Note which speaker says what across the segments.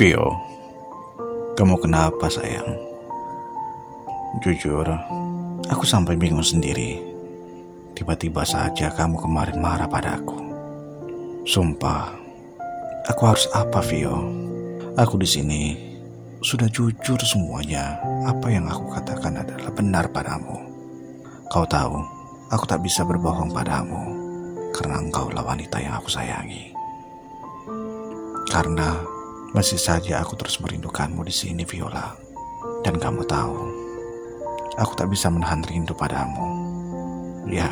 Speaker 1: Vio, kamu kenapa sayang? Jujur, aku sampai bingung sendiri. Tiba-tiba saja kamu kemarin marah padaku. Sumpah, aku harus apa Vio? Aku di sini sudah jujur semuanya. Apa yang aku katakan adalah benar padamu. Kau tahu, aku tak bisa berbohong padamu karena engkaulah wanita yang aku sayangi. Karena masih saja aku terus merindukanmu di sini, Viola. Dan kamu tahu, aku tak bisa menahan rindu padamu. Ya,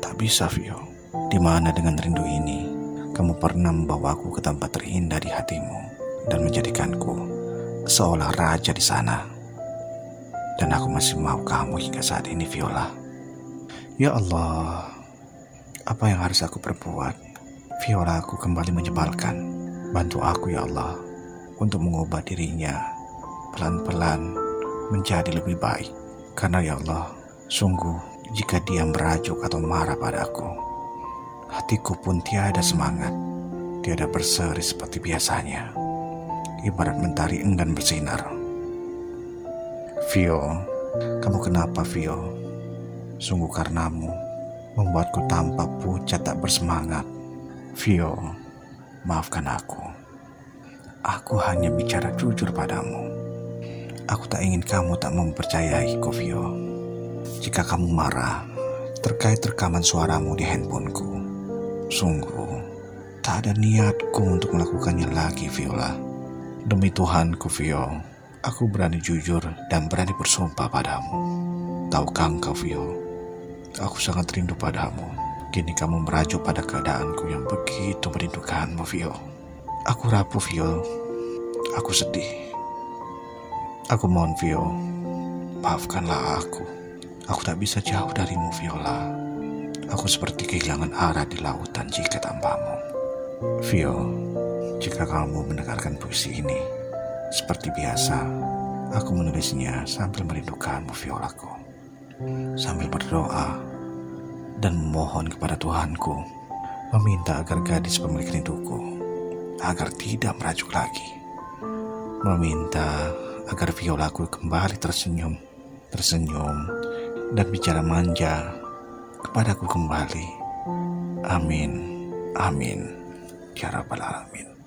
Speaker 1: tak bisa, Vio. Di mana dengan rindu ini, kamu pernah membawaku ke tempat terindah di hatimu dan menjadikanku seolah raja di sana. Dan aku masih mau kamu hingga saat ini, Viola. Ya Allah, apa yang harus aku perbuat? Viola aku kembali menyebalkan. Bantu aku ya Allah untuk mengubah dirinya pelan-pelan menjadi lebih baik. Karena ya Allah, sungguh jika dia merajuk atau marah padaku, hatiku pun tiada semangat, tiada berseri seperti biasanya. Ibarat mentari enggan bersinar. Vio, kamu kenapa Vio? Sungguh karenamu membuatku tampak pucat tak bersemangat. Vio, Maafkan aku. Aku hanya bicara jujur padamu. Aku tak ingin kamu tak mempercayai, Kovio. Jika kamu marah terkait rekaman suaramu di handphoneku, sungguh tak ada niatku untuk melakukannya lagi, Viola. Demi Tuhan, Vio, aku berani jujur dan berani bersumpah padamu. Tahukah engkau, Vio, aku sangat rindu padamu. Kini kamu merajuk pada keadaanku yang begitu merindukanmu, Vio. Aku rapuh, Vio. Aku sedih. Aku mohon, Vio. Maafkanlah aku. Aku tak bisa jauh darimu, Viola. Aku seperti kehilangan arah di lautan jika tanpamu. Vio, jika kamu mendengarkan puisi ini, seperti biasa, aku menulisnya sambil merindukanmu, Violaku. Sambil berdoa, dan memohon kepada Tuhanku, meminta agar gadis pemilik rinduku agar tidak merajuk lagi, meminta agar Violaku kembali tersenyum, tersenyum dan bicara manja kepadaku kembali. Amin, amin, ya Rabbal Alamin.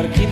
Speaker 2: Saat ini agar kita